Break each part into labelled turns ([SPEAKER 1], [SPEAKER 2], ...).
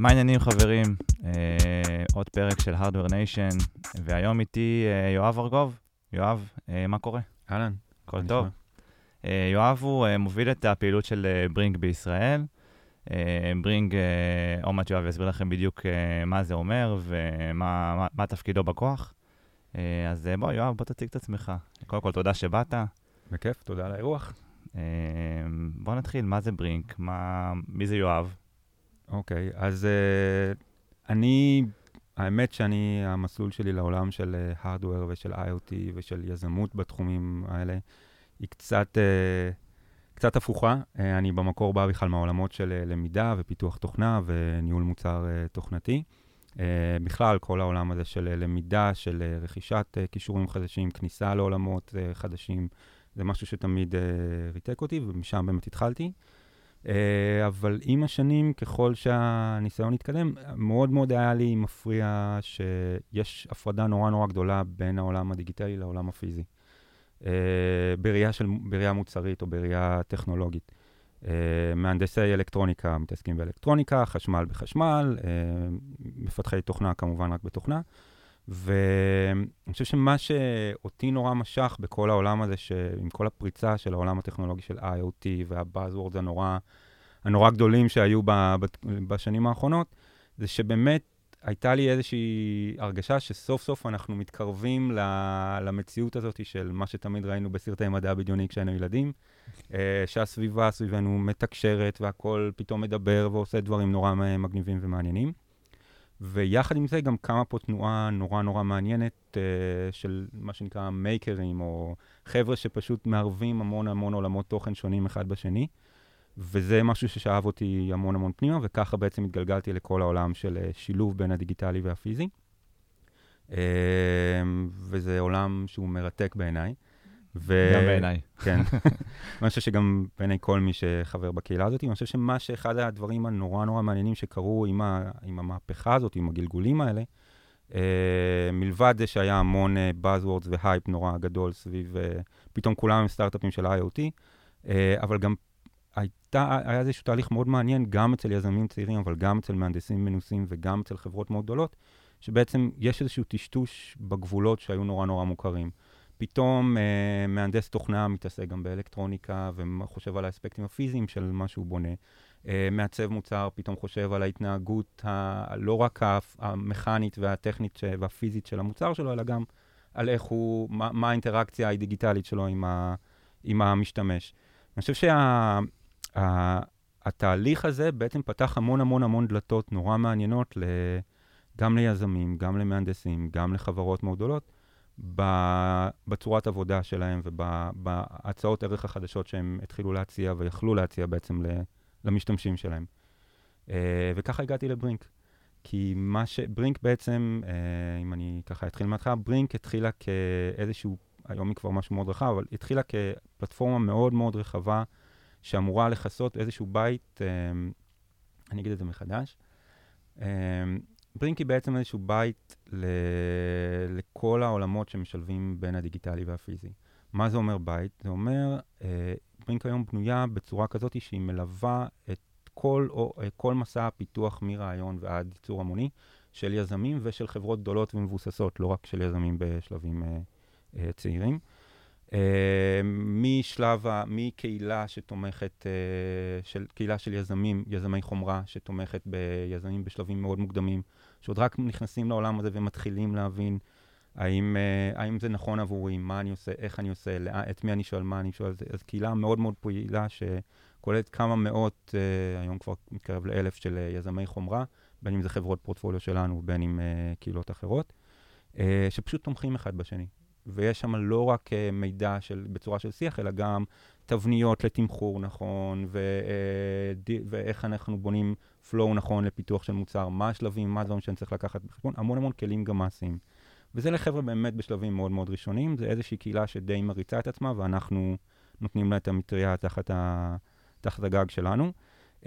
[SPEAKER 1] מה העניינים חברים? אה, עוד פרק של Hardware Nation, והיום איתי אה, יואב ארגוב. יואב, אה, מה קורה?
[SPEAKER 2] אהלן.
[SPEAKER 1] הכל טוב. אה, יואב הוא אה, מוביל את הפעילות של אה, ברינג בישראל. אה, ברינג, אה, עוד מעט יואב יסביר לכם בדיוק אה, מה זה אומר ומה מה, מה תפקידו בכוח. אה, אז אה, בוא, יואב, בוא תציג את עצמך. קודם כל, תודה שבאת.
[SPEAKER 2] בכיף, תודה על האירוח.
[SPEAKER 1] אה, בוא נתחיל, מה זה ברינג? מה, מי זה יואב?
[SPEAKER 2] אוקיי, אז uh, אני, האמת שאני, המסלול שלי לעולם של uh, Hardware ושל IoT ושל יזמות בתחומים האלה, היא קצת, uh, קצת הפוכה. אני במקור בא בכלל מהעולמות של למידה ופיתוח תוכנה וניהול מוצר תוכנתי. בכלל, כל העולם הזה של למידה, של רכישת כישורים חדשים, כניסה לעולמות חדשים, זה משהו שתמיד ריתק אותי, ומשם באמת התחלתי. Uh, אבל עם השנים, ככל שהניסיון התקדם, מאוד מאוד היה לי מפריע שיש הפרדה נורא נורא גדולה בין העולם הדיגיטלי לעולם הפיזי. Uh, בראייה, של, בראייה מוצרית או בראייה טכנולוגית. Uh, מהנדסי אלקטרוניקה מתעסקים באלקטרוניקה, חשמל בחשמל, מפתחי תוכנה כמובן רק בתוכנה. ואני חושב שמה שאותי נורא משך בכל העולם הזה, שעם כל הפריצה של העולם הטכנולוגי של IoT והבאזוורד הנורא, הנורא גדולים שהיו ב, ב, בשנים האחרונות, זה שבאמת הייתה לי איזושהי הרגשה שסוף סוף אנחנו מתקרבים למציאות הזאת של מה שתמיד ראינו בסרטי מדע בדיוני כשהיינו ילדים, אה, שהסביבה סביבנו מתקשרת והכול פתאום מדבר ועושה דברים נורא מגניבים ומעניינים. ויחד עם זה גם קמה פה תנועה נורא נורא מעניינת uh, של מה שנקרא מייקרים, או חבר'ה שפשוט מערבים המון המון עולמות תוכן שונים אחד בשני. וזה משהו ששאב אותי המון המון פנימה, וככה בעצם התגלגלתי לכל העולם של uh, שילוב בין הדיגיטלי והפיזי. Uh, וזה עולם שהוא מרתק בעיניי.
[SPEAKER 1] ו... גם בעיניי.
[SPEAKER 2] כן. אני חושב שגם בעיני כל מי שחבר בקהילה הזאת, אני חושב שמה שאחד הדברים הנורא נורא מעניינים שקרו עם, ה... עם המהפכה הזאת, עם הגלגולים האלה, אה, מלבד זה שהיה המון אה, Buzzwords והייפ נורא גדול סביב, אה, פתאום כולם עם סטארט-אפים של IoT, אה, אבל גם הייתה, היה איזשהו תהליך מאוד מעניין, גם אצל יזמים צעירים, אבל גם אצל מהנדסים מנוסים וגם אצל חברות מאוד גדולות, שבעצם יש איזשהו טשטוש בגבולות שהיו נורא נורא מוכרים. פתאום אה, מהנדס תוכנה מתעסק גם באלקטרוניקה וחושב על האספקטים הפיזיים של מה שהוא בונה. אה, מעצב מוצר פתאום חושב על ההתנהגות ה- לא רק המכנית והטכנית והפיזית של המוצר שלו, אלא גם על איך הוא, מה, מה האינטראקציה הדיגיטלית שלו עם, ה, עם המשתמש. אני חושב שהתהליך שה, הזה בעצם פתח המון המון המון דלתות נורא מעניינות ל, גם ליזמים, גם למהנדסים, גם לחברות מאוד גדולות. בצורת עבודה שלהם ובהצעות ערך החדשות שהם התחילו להציע ויכלו להציע בעצם למשתמשים שלהם. Uh, וככה הגעתי לברינק. כי מה ש... ברינק בעצם, uh, אם אני ככה אתחיל מההתחלה, ברינק התחילה כאיזשהו, היום היא כבר משהו מאוד רחב, אבל התחילה כפלטפורמה מאוד מאוד רחבה, שאמורה לכסות איזשהו בית, uh, אני אגיד את זה מחדש, ברינק היא בעצם איזשהו בית ל... לכל העולמות שמשלבים בין הדיגיטלי והפיזי. מה זה אומר בית? זה אומר, אה, ברינק היום בנויה בצורה כזאת שהיא מלווה את כל, או, אה, כל מסע הפיתוח מרעיון ועד ייצור המוני של יזמים ושל חברות גדולות ומבוססות, לא רק של יזמים בשלבים אה, אה, צעירים. Uh, משלב, ה, מקהילה שתומכת, uh, של, קהילה של יזמים, יזמי חומרה, שתומכת ביזמים בשלבים מאוד מוקדמים, שעוד רק נכנסים לעולם הזה ומתחילים להבין האם, uh, האם זה נכון עבורי, מה אני עושה, איך אני עושה, לא, את מי אני שואל, מה אני שואל. אז קהילה מאוד מאוד פעילה שכוללת כמה מאות, uh, היום כבר מתקרב לאלף של uh, יזמי חומרה, בין אם זה חברות פורטפוליו שלנו ובין אם uh, קהילות אחרות, uh, שפשוט תומכים אחד בשני. ויש שם לא רק uh, מידע של, בצורה של שיח, אלא גם תבניות לתמחור נכון, ו, uh, ואיך אנחנו בונים flow נכון לפיתוח של מוצר, מה השלבים, מה הדברים שאני צריך לקחת בחשבון, המון המון כלים גם מעשיים. וזה לחבר'ה באמת בשלבים מאוד מאוד ראשונים, זה איזושהי קהילה שדי מריצה את עצמה, ואנחנו נותנים לה את המטריה תחת, ה, תחת הגג שלנו. Uh,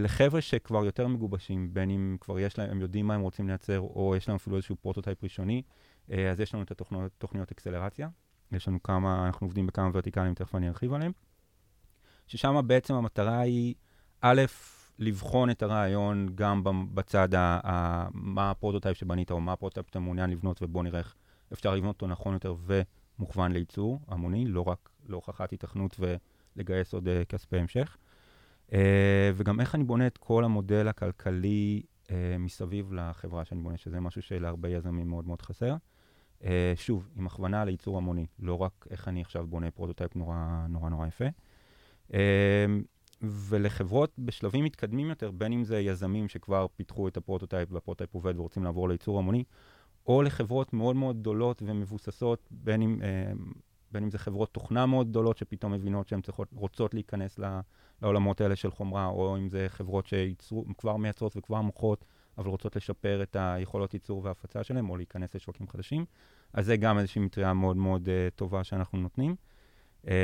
[SPEAKER 2] לחבר'ה שכבר יותר מגובשים, בין אם כבר יש להם, הם יודעים מה הם רוצים לייצר, או יש להם אפילו איזשהו פרוטוטייפ ראשוני, uh, אז יש לנו את התוכניות אקסלרציה. יש לנו כמה, אנחנו עובדים בכמה ורטיקלים, תכף אני ארחיב עליהם. ששם בעצם המטרה היא, א', לבחון את הרעיון גם בצד ה... ה מה הפרוטוטייפ שבנית, או מה הפרוטוטייפ שאתה מעוניין לבנות, ובוא נראה איך אפשר לבנות אותו נכון יותר ומוכוון לייצור המוני, לא רק להוכחת היתכנות ולגייס עוד uh, כספי המשך. Uh, וגם איך אני בונה את כל המודל הכלכלי uh, מסביב לחברה שאני בונה, שזה משהו שלהרבה יזמים מאוד מאוד חסר. Uh, שוב, עם הכוונה לייצור המוני, לא רק איך אני עכשיו בונה פרוטוטייפ נורא נורא נורא יפה. Uh, ולחברות בשלבים מתקדמים יותר, בין אם זה יזמים שכבר פיתחו את הפרוטוטייפ והפרוטוטייפ עובד ורוצים לעבור לייצור המוני, או לחברות מאוד מאוד גדולות ומבוססות, בין אם, אה, בין אם זה חברות תוכנה מאוד גדולות שפתאום מבינות שהן צריכות, רוצות להיכנס לעולמות האלה של חומרה, או אם זה חברות שכבר מייצרות וכבר מוכרות, אבל רוצות לשפר את היכולות ייצור וההפצה שלהם, או להיכנס לשווקים חדשים. אז זה גם איזושהי מטריה מאוד מאוד uh, טובה שאנחנו נותנים. וזה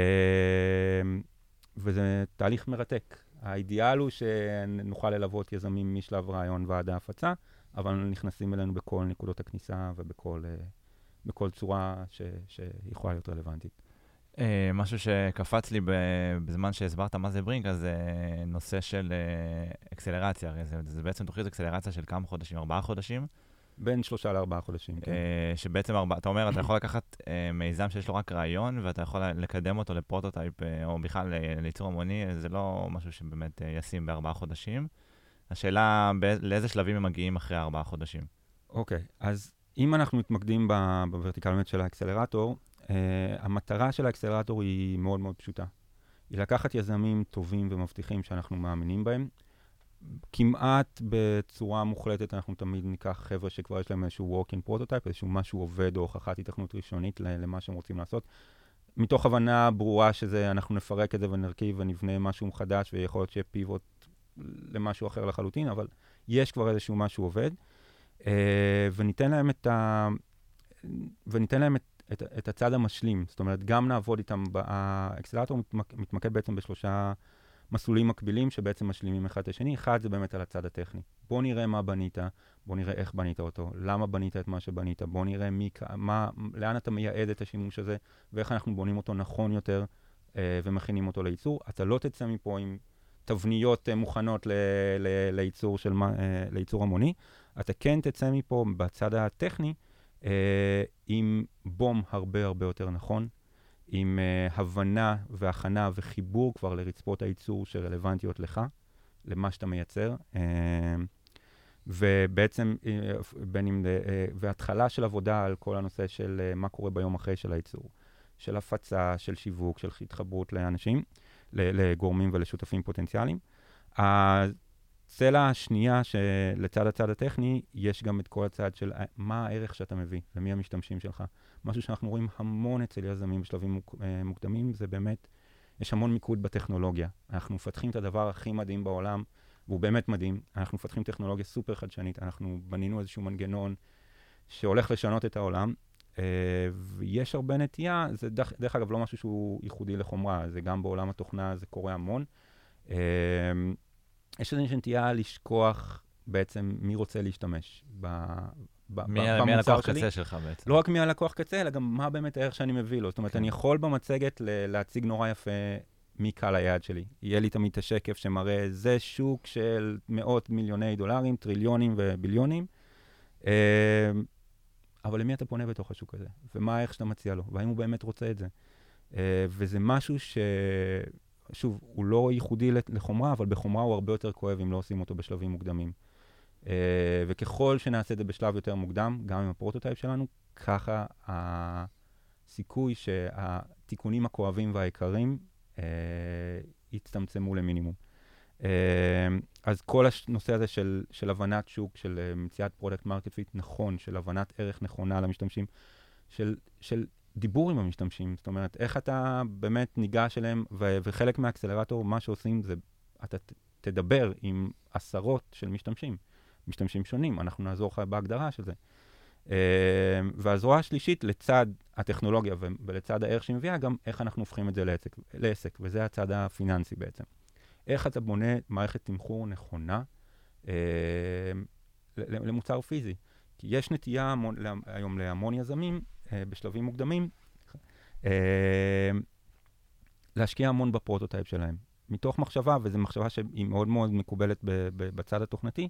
[SPEAKER 2] תהליך מרתק. האידיאל הוא שנוכל ללוות יזמים משלב רעיון ועד ההפצה, אבל נכנסים אלינו בכל נקודות הכניסה ובכל uh, צורה ש, שיכולה להיות רלוונטית.
[SPEAKER 1] Uh, משהו שקפץ לי בזמן שהסברת מה זה ברינק, אז זה uh, נושא של אקסלרציה, הרי זה, זה בעצם תוכנית אקסלרציה של כמה חודשים, ארבעה חודשים.
[SPEAKER 2] בין שלושה לארבעה חודשים, כן.
[SPEAKER 1] Uh, שבעצם, ארבע, אתה אומר, אתה יכול לקחת uh, מיזם שיש לו רק רעיון, ואתה יכול לקדם אותו לפרוטוטייפ, uh, או בכלל לייצור המוני, זה לא משהו שבאמת ישים בארבעה חודשים. השאלה, לאיזה שלבים הם מגיעים אחרי ארבעה חודשים?
[SPEAKER 2] אוקיי, okay, אז אם אנחנו מתמקדים ב vertical של האקסלרטור, uh, המטרה של האקסלרטור היא מאוד מאוד פשוטה. היא לקחת יזמים טובים ומבטיחים שאנחנו מאמינים בהם, כמעט בצורה מוחלטת אנחנו תמיד ניקח חבר'ה שכבר יש להם איזשהו working prototype, איזשהו משהו עובד או הוכחת התכנות ראשונית למה שהם רוצים לעשות. מתוך הבנה ברורה שזה, אנחנו נפרק את זה ונרכיב ונבנה משהו חדש, ויכול להיות שיהיה פיבוט למשהו אחר לחלוטין, אבל יש כבר איזשהו משהו עובד, אה, וניתן להם את ה... וניתן להם את, את, את הצד המשלים. זאת אומרת, גם נעבוד איתם, האקסלרטור מתמקד בעצם בשלושה... מסלולים מקבילים שבעצם משלימים אחד את השני. אחד זה באמת על הצד הטכני. בוא נראה מה בנית, בוא נראה איך בנית אותו, למה בנית את מה שבנית, בוא נראה מי, מה, לאן אתה מייעד את השימוש הזה, ואיך אנחנו בונים אותו נכון יותר אה, ומכינים אותו לייצור. אתה לא תצא מפה עם תבניות אה, מוכנות ל, ל, לייצור, של, אה, לייצור המוני, אתה כן תצא מפה בצד הטכני אה, עם בום הרבה הרבה יותר נכון, עם uh, הבנה והכנה וחיבור כבר לרצפות הייצור שרלוונטיות לך, למה שאתה מייצר. Uh, ובעצם, uh, בין אם, uh, והתחלה של עבודה על כל הנושא של uh, מה קורה ביום אחרי של הייצור, של הפצה, של שיווק, של התחברות לאנשים, לגורמים ולשותפים פוטנציאליים. הצלע השנייה, שלצד הצד הטכני, יש גם את כל הצד של מה הערך שאתה מביא, למי המשתמשים שלך. משהו שאנחנו רואים המון אצל יזמים בשלבים אה, מוקדמים, זה באמת, יש המון מיקוד בטכנולוגיה. אנחנו מפתחים את הדבר הכי מדהים בעולם, והוא באמת מדהים. אנחנו מפתחים טכנולוגיה סופר חדשנית, אנחנו בנינו איזשהו מנגנון שהולך לשנות את העולם, אה, ויש הרבה נטייה, זה דרך, דרך אגב לא משהו שהוא ייחודי לחומרה, זה גם בעולם התוכנה, זה קורה המון. אה, יש איזושהי נטייה לשכוח בעצם מי רוצה להשתמש
[SPEAKER 1] מי הלקוח קצה שלך בעצם?
[SPEAKER 2] לא רק מי הלקוח קצה, אלא גם מה באמת הערך שאני מביא לו. זאת אומרת, כן. אני יכול במצגת להציג נורא יפה מי קהל היעד שלי. יהיה לי תמיד את השקף שמראה, זה שוק של מאות מיליוני דולרים, טריליונים וביליונים. אה, אבל למי אתה פונה בתוך השוק הזה? ומה הערך שאתה מציע לו? והאם הוא באמת רוצה את זה? אה, וזה משהו ש... שוב, הוא לא ייחודי לחומרה, אבל בחומרה הוא הרבה יותר כואב אם לא עושים אותו בשלבים מוקדמים. Uh, וככל שנעשה את זה בשלב יותר מוקדם, גם עם הפרוטוטייפ שלנו, ככה הסיכוי שהתיקונים הכואבים והיקרים uh, יצטמצמו למינימום. Uh, אז כל הנושא הזה של, של הבנת שוק, של מציאת product market fit נכון, של הבנת ערך נכונה למשתמשים, של, של דיבור עם המשתמשים, זאת אומרת, איך אתה באמת ניגש אליהם, ו- וחלק מהאקסלרטור, מה שעושים זה, אתה ת- תדבר עם עשרות של משתמשים. משתמשים שונים, אנחנו נעזור לך בהגדרה של זה. Uh, והזרוע השלישית, לצד הטכנולוגיה ולצד הערך שהיא מביאה, גם איך אנחנו הופכים את זה לעסק, לעסק, וזה הצד הפיננסי בעצם. איך אתה בונה מערכת תמחור נכונה uh, למוצר פיזי. כי יש נטייה המון, היום להמון יזמים uh, בשלבים מוקדמים להשקיע המון בפרוטוטייפ שלהם. מתוך מחשבה, וזו מחשבה שהיא מאוד מאוד מקובלת בצד התוכנתי, אה,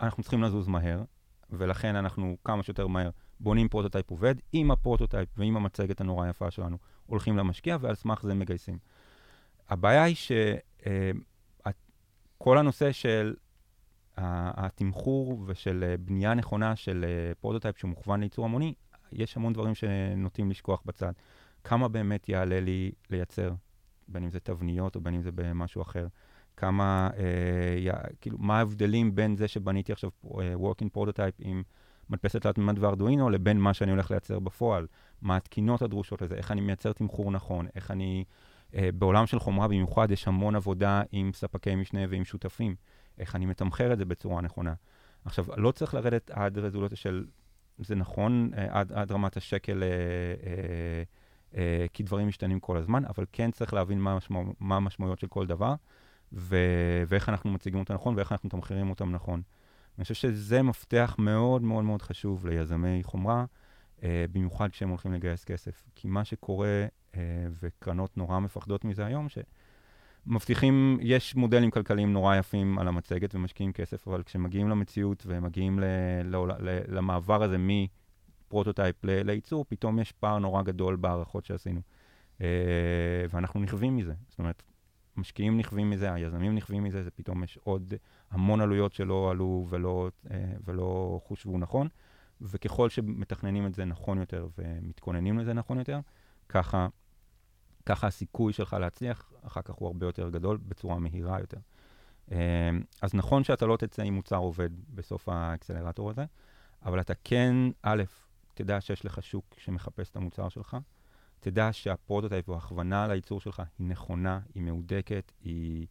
[SPEAKER 2] אנחנו צריכים לזוז מהר, ולכן אנחנו כמה שיותר מהר בונים פרוטוטייפ עובד, עם הפרוטוטייפ ועם המצגת הנורא יפה שלנו, הולכים למשקיע, ועל סמך זה מגייסים. הבעיה היא שכל אה, הנושא של התמחור ושל אה, בנייה נכונה של אה, פרוטוטייפ שמוכוון לייצור המוני, יש המון דברים שנוטים לשכוח בצד. כמה באמת יעלה לי לייצר, בין אם זה תבניות או בין אם זה במשהו אחר. כמה, אה, כאילו, מה ההבדלים בין זה שבניתי עכשיו אה, working prototype עם מדפסת תלת מימד וארדואינו, לבין מה שאני הולך לייצר בפועל. מה התקינות הדרושות לזה, איך אני מייצר תמחור נכון, איך אני... אה, בעולם של חומרה במיוחד יש המון עבודה עם ספקי משנה ועם שותפים. איך אני מתמחר את זה בצורה נכונה. עכשיו, לא צריך לרדת עד רזולוציה של, זה נכון, עד, עד רמת השקל, אה, אה, אה, כי דברים משתנים כל הזמן, אבל כן צריך להבין מה המשמעויות של כל דבר, ו, ואיך אנחנו מציגים אותם נכון, ואיך אנחנו מתמחרים אותם נכון. אני חושב שזה מפתח מאוד מאוד מאוד חשוב ליזמי חומרה, אה, במיוחד כשהם הולכים לגייס כסף. כי מה שקורה, אה, וקרנות נורא מפחדות מזה היום, ש... מבטיחים, יש מודלים כלכליים נורא יפים על המצגת ומשקיעים כסף, אבל כשמגיעים למציאות ומגיעים ל, ל, ל, למעבר הזה מפרוטוטייפ ל, לייצור, פתאום יש פער נורא גדול בהערכות שעשינו. Uh, ואנחנו נכווים מזה. זאת אומרת, משקיעים נכווים מזה, היזמים נכווים מזה, זה פתאום יש עוד המון עלויות שלא עלו ולא, uh, ולא חושבו נכון, וככל שמתכננים את זה נכון יותר ומתכוננים לזה נכון יותר, ככה ככה הסיכוי שלך להצליח אחר כך הוא הרבה יותר גדול בצורה מהירה יותר. אמ, אז נכון שאתה לא תצא עם מוצר עובד בסוף האקסלרטור הזה, אבל אתה כן, א', תדע שיש לך שוק שמחפש את המוצר שלך, תדע שהפרוטוטייפ או ההכוונה לייצור שלך היא נכונה, היא מהודקת, היא,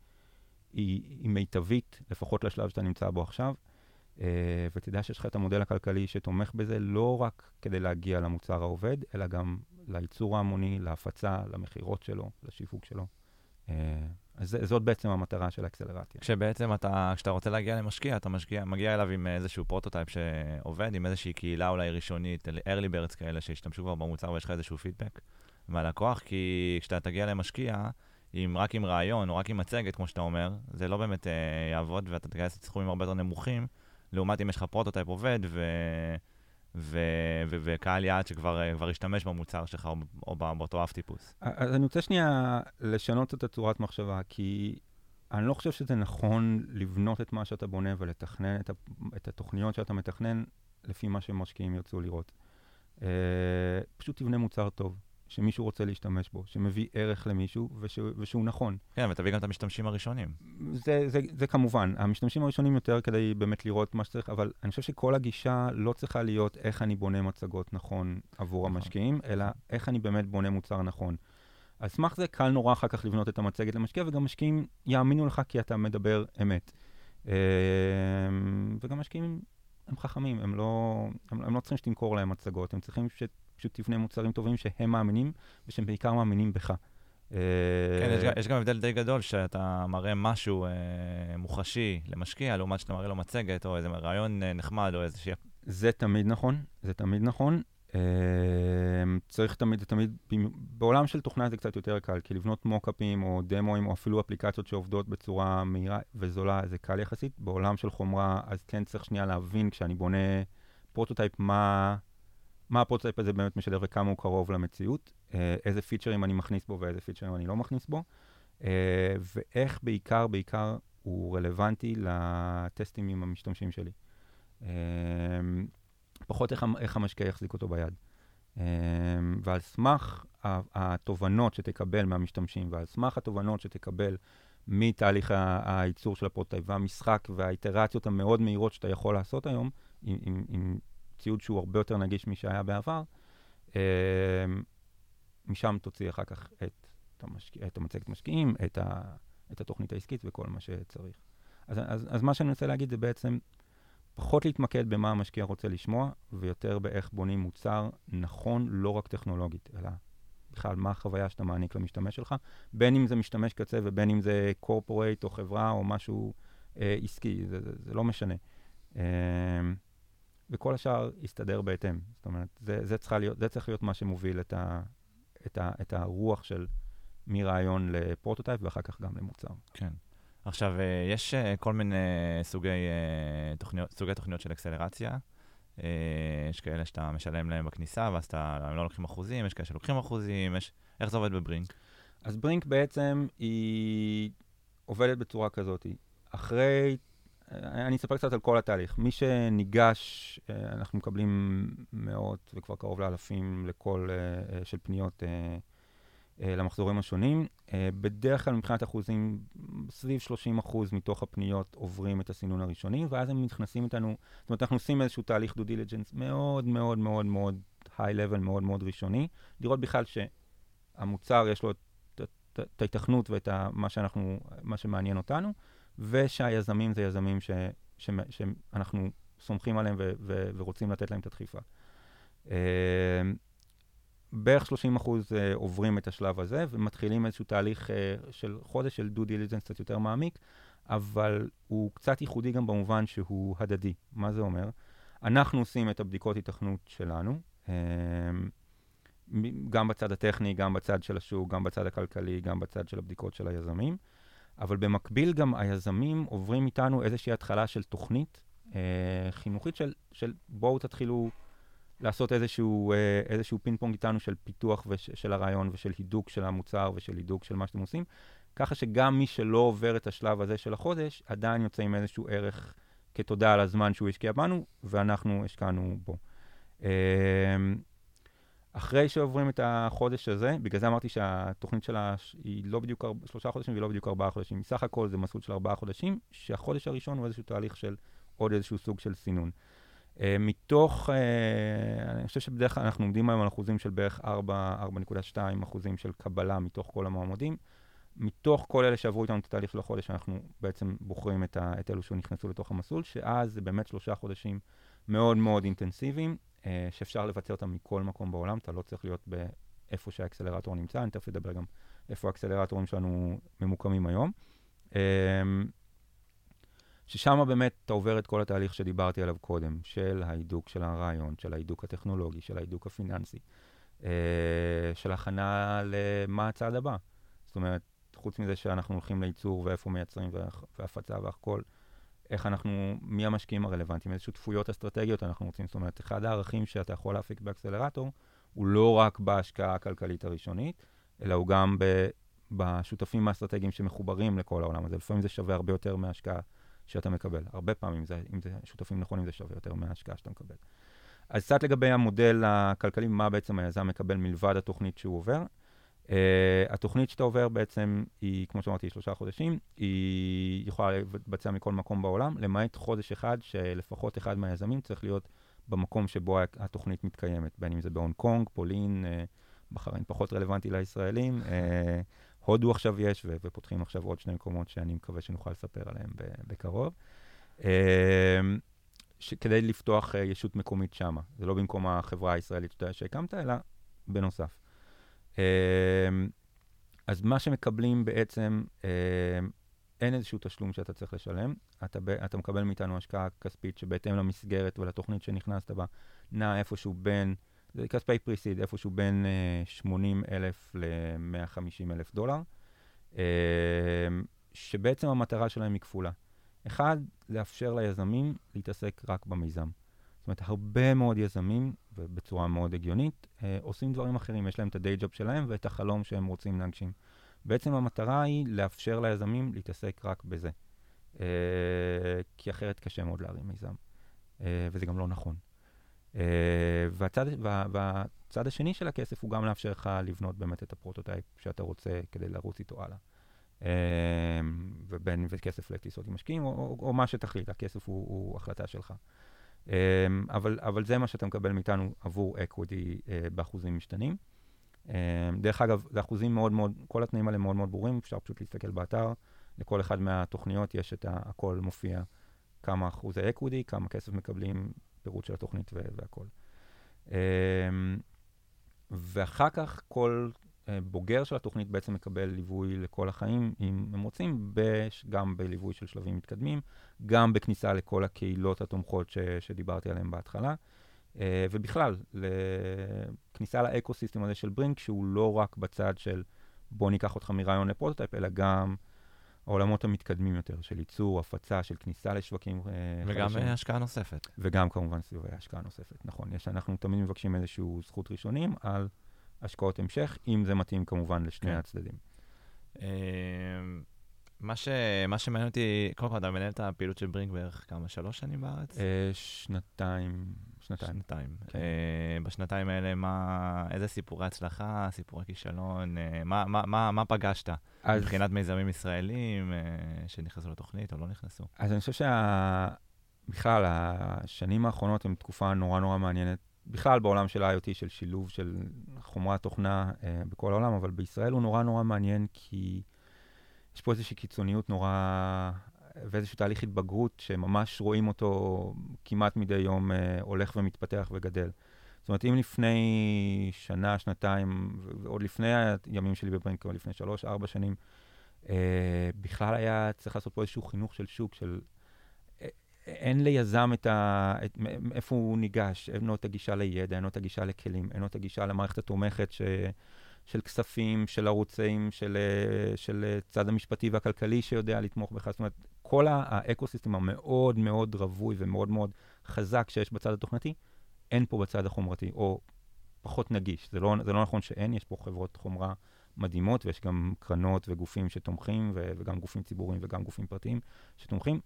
[SPEAKER 2] היא, היא מיטבית, לפחות לשלב שאתה נמצא בו עכשיו, uh, ותדע שיש לך את המודל הכלכלי שתומך בזה לא רק כדי להגיע למוצר העובד, אלא גם לייצור ההמוני, להפצה, למכירות שלו, לשיווק שלו. אה, אז זאת בעצם המטרה של האקסלרציה.
[SPEAKER 1] כשבעצם אתה, כשאתה רוצה להגיע למשקיע, אתה משקיע, מגיע אליו עם איזשהו פרוטוטייפ שעובד, עם איזושהי קהילה אולי ראשונית, early birds כאלה שהשתמשו כבר במוצר ויש לך איזשהו פידבק מהלקוח, כי כשאתה תגיע למשקיע, עם, רק עם רעיון או רק עם מצגת, כמו שאתה אומר, זה לא באמת אה, יעבוד ואתה תגייס את סכומים הרבה יותר נמוכים, לעומת אם יש לך פרוטוטייפ עובד ו... ו- ו- וקהל יעד שכבר אה, השתמש במוצר שלך או, או באותו אף טיפוס.
[SPEAKER 2] אז אני רוצה שנייה לשנות את הצורת מחשבה, כי אני לא חושב שזה נכון לבנות את מה שאתה בונה ולתכנן את, ה- את התוכניות שאתה מתכנן לפי מה שמשקיעים ירצו לראות. Uh, פשוט תבנה מוצר טוב. שמישהו רוצה להשתמש בו, שמביא ערך למישהו וש, ושהוא נכון.
[SPEAKER 1] כן, ותביא גם את המשתמשים הראשונים.
[SPEAKER 2] זה, זה, זה כמובן, המשתמשים הראשונים יותר כדי באמת לראות מה שצריך, אבל אני חושב שכל הגישה לא צריכה להיות איך אני בונה מצגות נכון עבור נכון. המשקיעים, אלא איך אני באמת בונה מוצר נכון. על סמך זה קל נורא אחר כך לבנות את המצגת למשקיע, וגם משקיעים יאמינו לך כי אתה מדבר אמת. אמ, וגם משקיעים הם חכמים, הם לא, הם, הם לא צריכים שתמכור להם מצגות, הם צריכים ש... פשוט תבנה מוצרים טובים שהם מאמינים, ושהם בעיקר מאמינים בך.
[SPEAKER 1] אה, כן, יש, יש גם הבדל די גדול שאתה מראה משהו אה, מוחשי למשקיע, לעומת שאתה מראה לו מצגת, או איזה רעיון אה, נחמד, או איזה...
[SPEAKER 2] זה תמיד נכון, זה תמיד נכון. אה, צריך תמיד, תמיד, בעולם של תוכנה זה קצת יותר קל, כי לבנות מוקאפים או דמואים, או אפילו אפליקציות שעובדות בצורה מהירה וזולה, זה קל יחסית. בעולם של חומרה, אז כן צריך שנייה להבין, כשאני בונה פרוטוטייפ, מה... מה הפרוטוטייפ הזה באמת משדר וכמה הוא קרוב למציאות, אה, איזה פיצ'רים אני מכניס בו ואיזה פיצ'רים אני לא מכניס בו, אה, ואיך בעיקר, בעיקר הוא רלוונטי לטסטים עם המשתמשים שלי. אה, פחות איך, איך המשקיע יחזיק אותו ביד. ועל סמך התובנות שתקבל מהמשתמשים, ועל סמך התובנות שתקבל מתהליך הייצור של הפרוטוטייפ והמשחק והאיטרציות המאוד מהירות שאתה יכול לעשות היום, עם, עם, עם ציוד שהוא הרבה יותר נגיש משהיה בעבר, אה, משם תוציא אחר כך את, המשק... את המצגת משקיעים, את, ה... את התוכנית העסקית וכל מה שצריך. אז, אז, אז מה שאני רוצה להגיד זה בעצם פחות להתמקד במה המשקיע רוצה לשמוע, ויותר באיך בונים מוצר נכון, לא רק טכנולוגית, אלא בכלל מה החוויה שאתה מעניק למשתמש שלך, בין אם זה משתמש קצה ובין אם זה corporate או חברה או משהו אה, עסקי, זה, זה, זה לא משנה. אה, וכל השאר יסתדר בהתאם. זאת אומרת, זה, זה, להיות, זה צריך להיות מה שמוביל את, ה, את, ה, את הרוח של מרעיון לפרוטוטייפ ואחר כך גם למוצר.
[SPEAKER 1] כן. עכשיו, יש כל מיני סוגי תוכניות, סוגי תוכניות של אקסלרציה. יש כאלה שאתה משלם להם בכניסה, ואז אתה, הם לא לוקחים אחוזים, יש כאלה שלוקחים אחוזים, יש... איך זה עובד ב Brinc?
[SPEAKER 2] אז Brinc בעצם היא עובדת בצורה כזאת. אחרי, אני אספר קצת על כל התהליך. מי שניגש, אה, אנחנו מקבלים מאות וכבר קרוב לאלפים לכל, אה, של פניות אה, למחזורים השונים. בדרך כלל מבחינת אחוזים, סביב 30 אחוז מתוך הפניות עוברים את הסינון הראשוני, ואז הם נכנסים איתנו, זאת אומרת, אנחנו עושים איזשהו תהליך דו דיליג'נס מאוד מאוד מאוד מאוד היי-לבל, מאוד מאוד ראשוני, לראות בכלל שהמוצר יש לו את ההיתכנות ואת מה, שאנחנו, מה שמעניין אותנו, ושהיזמים זה יזמים ש, ש, שאנחנו סומכים עליהם ו, ו, ורוצים לתת להם את הדחיפה. Uh, בערך 30 אחוז uh, עוברים את השלב הזה ומתחילים איזשהו תהליך uh, של חודש של דו דיליג'נס קצת יותר מעמיק, אבל הוא קצת ייחודי גם במובן שהוא הדדי. מה זה אומר? אנחנו עושים את הבדיקות היתכנות שלנו. Uh, גם בצד הטכני, גם בצד של השוק, גם בצד הכלכלי, גם בצד של הבדיקות של היזמים. אבל במקביל גם היזמים עוברים איתנו איזושהי התחלה של תוכנית אה, חינוכית של, של בואו תתחילו לעשות איזשהו, אה, איזשהו פינג פונג איתנו של פיתוח וש, של הרעיון ושל הידוק של המוצר ושל הידוק של מה שאתם עושים, ככה שגם מי שלא עובר את השלב הזה של החודש, עדיין יוצא עם איזשהו ערך כתודה על הזמן שהוא השקיע בנו, ואנחנו השקענו בו. אה, אחרי שעוברים את החודש הזה, בגלל זה אמרתי שהתוכנית שלה היא לא בדיוק שלושה חודשים והיא לא בדיוק ארבעה חודשים. סך הכל זה מסלול של ארבעה חודשים, שהחודש הראשון הוא איזשהו תהליך של עוד איזשהו סוג של סינון. Uh, מתוך, uh, אני חושב שבדרך כלל אנחנו עומדים היום על אחוזים של בערך 4.2 אחוזים של קבלה מתוך כל המועמדים. מתוך כל אלה שעברו איתנו את התהליך של החודש, אנחנו בעצם בוחרים את, ה, את אלו שנכנסו לתוך המסלול, שאז זה באמת שלושה חודשים מאוד מאוד אינטנסיביים. אה, שאפשר לבצע אותם מכל מקום בעולם, אתה לא צריך להיות באיפה שהאקסלרטור נמצא, אני תכף אדבר גם איפה האקסלרטורים שלנו ממוקמים היום. אה, ששם באמת אתה עובר את כל התהליך שדיברתי עליו קודם, של ההידוק של הרעיון, של ההידוק הטכנולוגי, של ההידוק הפיננסי, אה, של הכנה למה הצעד הבא. זאת אומרת, חוץ מזה שאנחנו הולכים לייצור ואיפה מייצרים והפצה והכל, איך אנחנו, מי המשקיעים הרלוונטיים, איזה שותפויות אסטרטגיות אנחנו רוצים. זאת אומרת, אחד הערכים שאתה יכול להפיק באקסלרטור, הוא לא רק בהשקעה הכלכלית הראשונית, אלא הוא גם ב, בשותפים האסטרטגיים שמחוברים לכל העולם הזה. לפעמים זה שווה הרבה יותר מההשקעה שאתה מקבל. הרבה פעמים, זה, אם זה שותפים נכונים, זה שווה יותר מההשקעה שאתה מקבל. אז קצת לגבי המודל הכלכלי, מה בעצם היזם מקבל מלבד התוכנית שהוא עובר. Uh, התוכנית שאתה עובר בעצם היא, כמו שאמרתי, שלושה חודשים, היא יכולה להתבצע מכל מקום בעולם, למעט חודש אחד שלפחות אחד מהיזמים צריך להיות במקום שבו התוכנית מתקיימת, בין אם זה בהונג קונג, פולין, uh, בחריין פחות רלוונטי לישראלים, uh, הודו עכשיו יש, ו- ופותחים עכשיו עוד שני מקומות שאני מקווה שנוכל לספר עליהם בקרוב. Uh, כדי לפתוח uh, ישות מקומית שמה. זה לא במקום החברה הישראלית שהקמת, אלא בנוסף. אמ, אז מה שמקבלים בעצם, אמ, אין איזשהו תשלום שאתה צריך לשלם, אתה, אתה מקבל מאיתנו השקעה כספית שבהתאם למסגרת ולתוכנית שנכנסת בה, נע איפשהו בין, זה כספי פריסיד, איפשהו בין 80 אה, אלף ל-150 אלף דולר, אמ, שבעצם המטרה שלהם היא כפולה. אחד, לאפשר ליזמים להתעסק רק במיזם. זאת אומרת, הרבה מאוד יזמים, ובצורה מאוד הגיונית, אה, עושים דברים אחרים. יש להם את הדיי ג'וב שלהם ואת החלום שהם רוצים להגשים. בעצם המטרה היא לאפשר ליזמים להתעסק רק בזה. אה, כי אחרת קשה מאוד להרים מיזם, אה, וזה גם לא נכון. והצד, וה, והצד השני של הכסף הוא גם לאפשר לך לבנות באמת את הפרוטוטייפ שאתה רוצה כדי לרוץ איתו הלאה. אה, ובין כסף לטיסות עם משקיעים, או, או, או מה שתחליט, הכסף הוא, הוא החלטה שלך. אמ, אבל, אבל זה מה שאתה מקבל מאיתנו עבור equity uh, באחוזים משתנים. Um, דרך אגב, זה אחוזים מאוד מאוד, כל התנאים האלה מאוד מאוד ברורים, אפשר פשוט להסתכל באתר, לכל אחד מהתוכניות יש את ה, הכל מופיע, כמה אחוזי equity, כמה כסף מקבלים, פירוט של התוכנית והכל. אמ, ואחר כך כל אה, בוגר של התוכנית בעצם מקבל ליווי לכל החיים, אם הם רוצים, גם בליווי של שלבים מתקדמים, גם בכניסה לכל הקהילות התומכות ש, שדיברתי עליהן בהתחלה, אה, ובכלל, לכניסה ל ecosystem הזה של ברינק, שהוא לא רק בצד של בוא ניקח אותך מרעיון ל prototype, אלא גם העולמות המתקדמים יותר, של ייצור, הפצה, של כניסה לשווקים אה,
[SPEAKER 1] וגם
[SPEAKER 2] חדשים.
[SPEAKER 1] השקעה נוספת.
[SPEAKER 2] וגם כמובן סביבי השקעה נוספת, נכון. יש, אנחנו תמיד מבקשים איזושהי זכות ראשונים על השקעות המשך, אם זה מתאים כמובן לשני
[SPEAKER 1] כן.
[SPEAKER 2] הצדדים.
[SPEAKER 1] אה, מה, ש... מה שמעניין אותי, קודם כל, אתה מנהל את הפעילות של ברינק בערך כמה, שלוש שנים בארץ?
[SPEAKER 2] אה, שנתיים, שנתיים.
[SPEAKER 1] שנתיים.
[SPEAKER 2] כן.
[SPEAKER 1] אה, בשנתיים האלה, מה, איזה סיפורי הצלחה, סיפורי כישלון, אה, מה, מה, מה, מה פגשת
[SPEAKER 2] אז,
[SPEAKER 1] מבחינת מיזמים ישראלים שנכנסו לתוכנית או לא נכנסו?
[SPEAKER 2] אז אני חושב שבכלל, השנים האחרונות הן תקופה נורא נורא מעניינת, בכלל בעולם של ה-IoT, של שילוב של חומרת תוכנה אה, בכל העולם, אבל בישראל הוא נורא נורא מעניין, כי יש פה איזושהי קיצוניות נורא, ואיזשהו תהליך התבגרות שממש רואים אותו כמעט מדי יום אה, הולך ומתפתח וגדל. זאת אומרת, אם לפני שנה, שנתיים, ועוד לפני הימים שלי בברינק, או לפני שלוש, ארבע שנים, אה, בכלל היה צריך לעשות פה איזשהו חינוך של שוק, של אין ליזם את ה... את, איפה הוא ניגש, אין לו את הגישה לידע, אין לו את הגישה לכלים, אין לו את הגישה למערכת התומכת ש, של כספים, של ערוצים, של, של צד המשפטי והכלכלי שיודע לתמוך בך. זאת אומרת, כל האקוסיסטם המאוד מאוד רווי ומאוד מאוד חזק שיש בצד התוכנתי, אין פה בצד החומרתי, או פחות נגיש. זה לא, זה לא נכון שאין, יש פה חברות חומרה מדהימות, ויש גם קרנות וגופים שתומכים, ו- וגם גופים ציבוריים וגם גופים פרטיים שתומכים.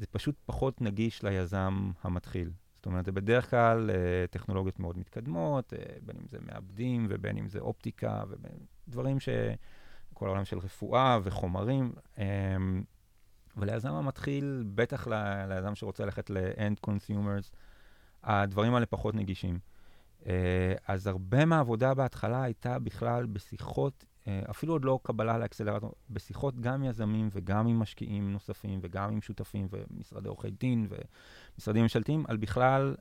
[SPEAKER 2] זה פשוט פחות נגיש ליזם המתחיל. זאת אומרת, זה בדרך כלל אה, טכנולוגיות מאוד מתקדמות, אה, בין אם זה מעבדים ובין אם זה אופטיקה, ודברים ש... כל העולם של רפואה וחומרים. אה, וליזם המתחיל, בטח ל- ליזם שרוצה ללכת ל-end consumers, הדברים האלה פחות נגישים. אה, אז הרבה מהעבודה בהתחלה הייתה בכלל בשיחות, אפילו עוד לא קבלה לאקסלרטור, בשיחות גם יזמים וגם עם משקיעים נוספים וגם עם שותפים ומשרדי עורכי דין ומשרדים ממשלתיים, על בכלל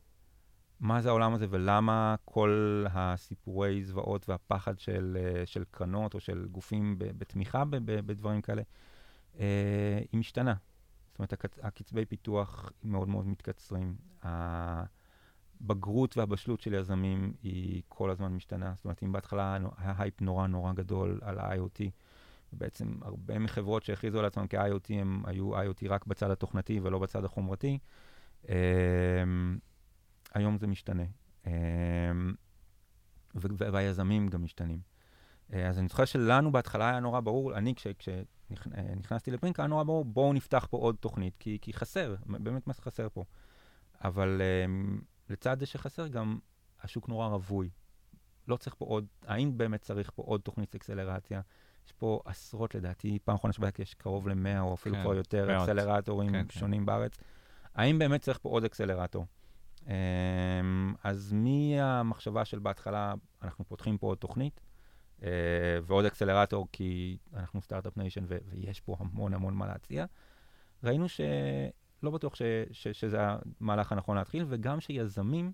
[SPEAKER 2] מה זה העולם הזה ולמה כל הסיפורי זוועות והפחד של, אה, של קרנות או של גופים בתמיכה בדברים כאלה, אה, היא משתנה. זאת אומרת, הקצ- הקצבי פיתוח מאוד מאוד מתקצרים. הבגרות והבשלות של יזמים היא כל הזמן משתנה. זאת אומרת, אם בהתחלה היה הייפ נורא נורא גדול על ה-IoT, בעצם הרבה מחברות שהכריזו על עצמם כ-IoT, הם היו IoT רק בצד התוכנתי ולא בצד החומרתי. אמ, היום זה משתנה. ו- והיזמים גם משתנים. אה, אז אני זוכר שלנו בהתחלה היה נורא ברור, אני כשנכנסתי לברינק היה נורא ברור, בואו נפתח פה עוד תוכנית, כי, כי חסר, באמת מה חסר פה. אבל אמ, לצד זה שחסר גם השוק נורא רווי. לא צריך פה עוד, האם באמת צריך פה עוד תוכנית אקסלרציה? יש פה עשרות לדעתי, פעם אחרונה שבדקתי יש קרוב ל-100 או אפילו
[SPEAKER 1] כן,
[SPEAKER 2] כבר יותר
[SPEAKER 1] מאות.
[SPEAKER 2] אקסלרטורים
[SPEAKER 1] כן, כן.
[SPEAKER 2] שונים בארץ. האם באמת צריך פה עוד אקסלרטור? אמ, אז מהמחשבה של בהתחלה, אנחנו פותחים פה עוד תוכנית, אה, ועוד אקסלרטור, כי אנחנו start-up nation ויש פה המון המון מה להציע, ראינו שלא בטוח ש, ש, שזה המהלך הנכון להתחיל, וגם שיזמים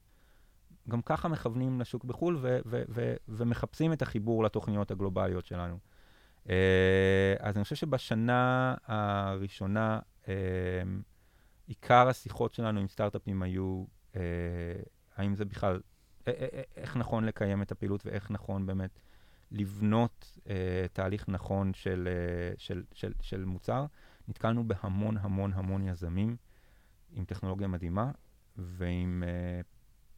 [SPEAKER 2] גם ככה מכוונים לשוק בחו"ל ו, ו, ו, ומחפשים את החיבור לתוכניות הגלובליות שלנו. Uh, אז אני חושב שבשנה הראשונה, uh, עיקר השיחות שלנו עם סטארט-אפים היו, uh, האם זה בכלל, איך נכון לקיים את הפעילות ואיך נכון באמת לבנות תהליך נכון של, של, של, של מוצר. נתקלנו בהמון המון המון יזמים עם טכנולוגיה מדהימה ועם uh,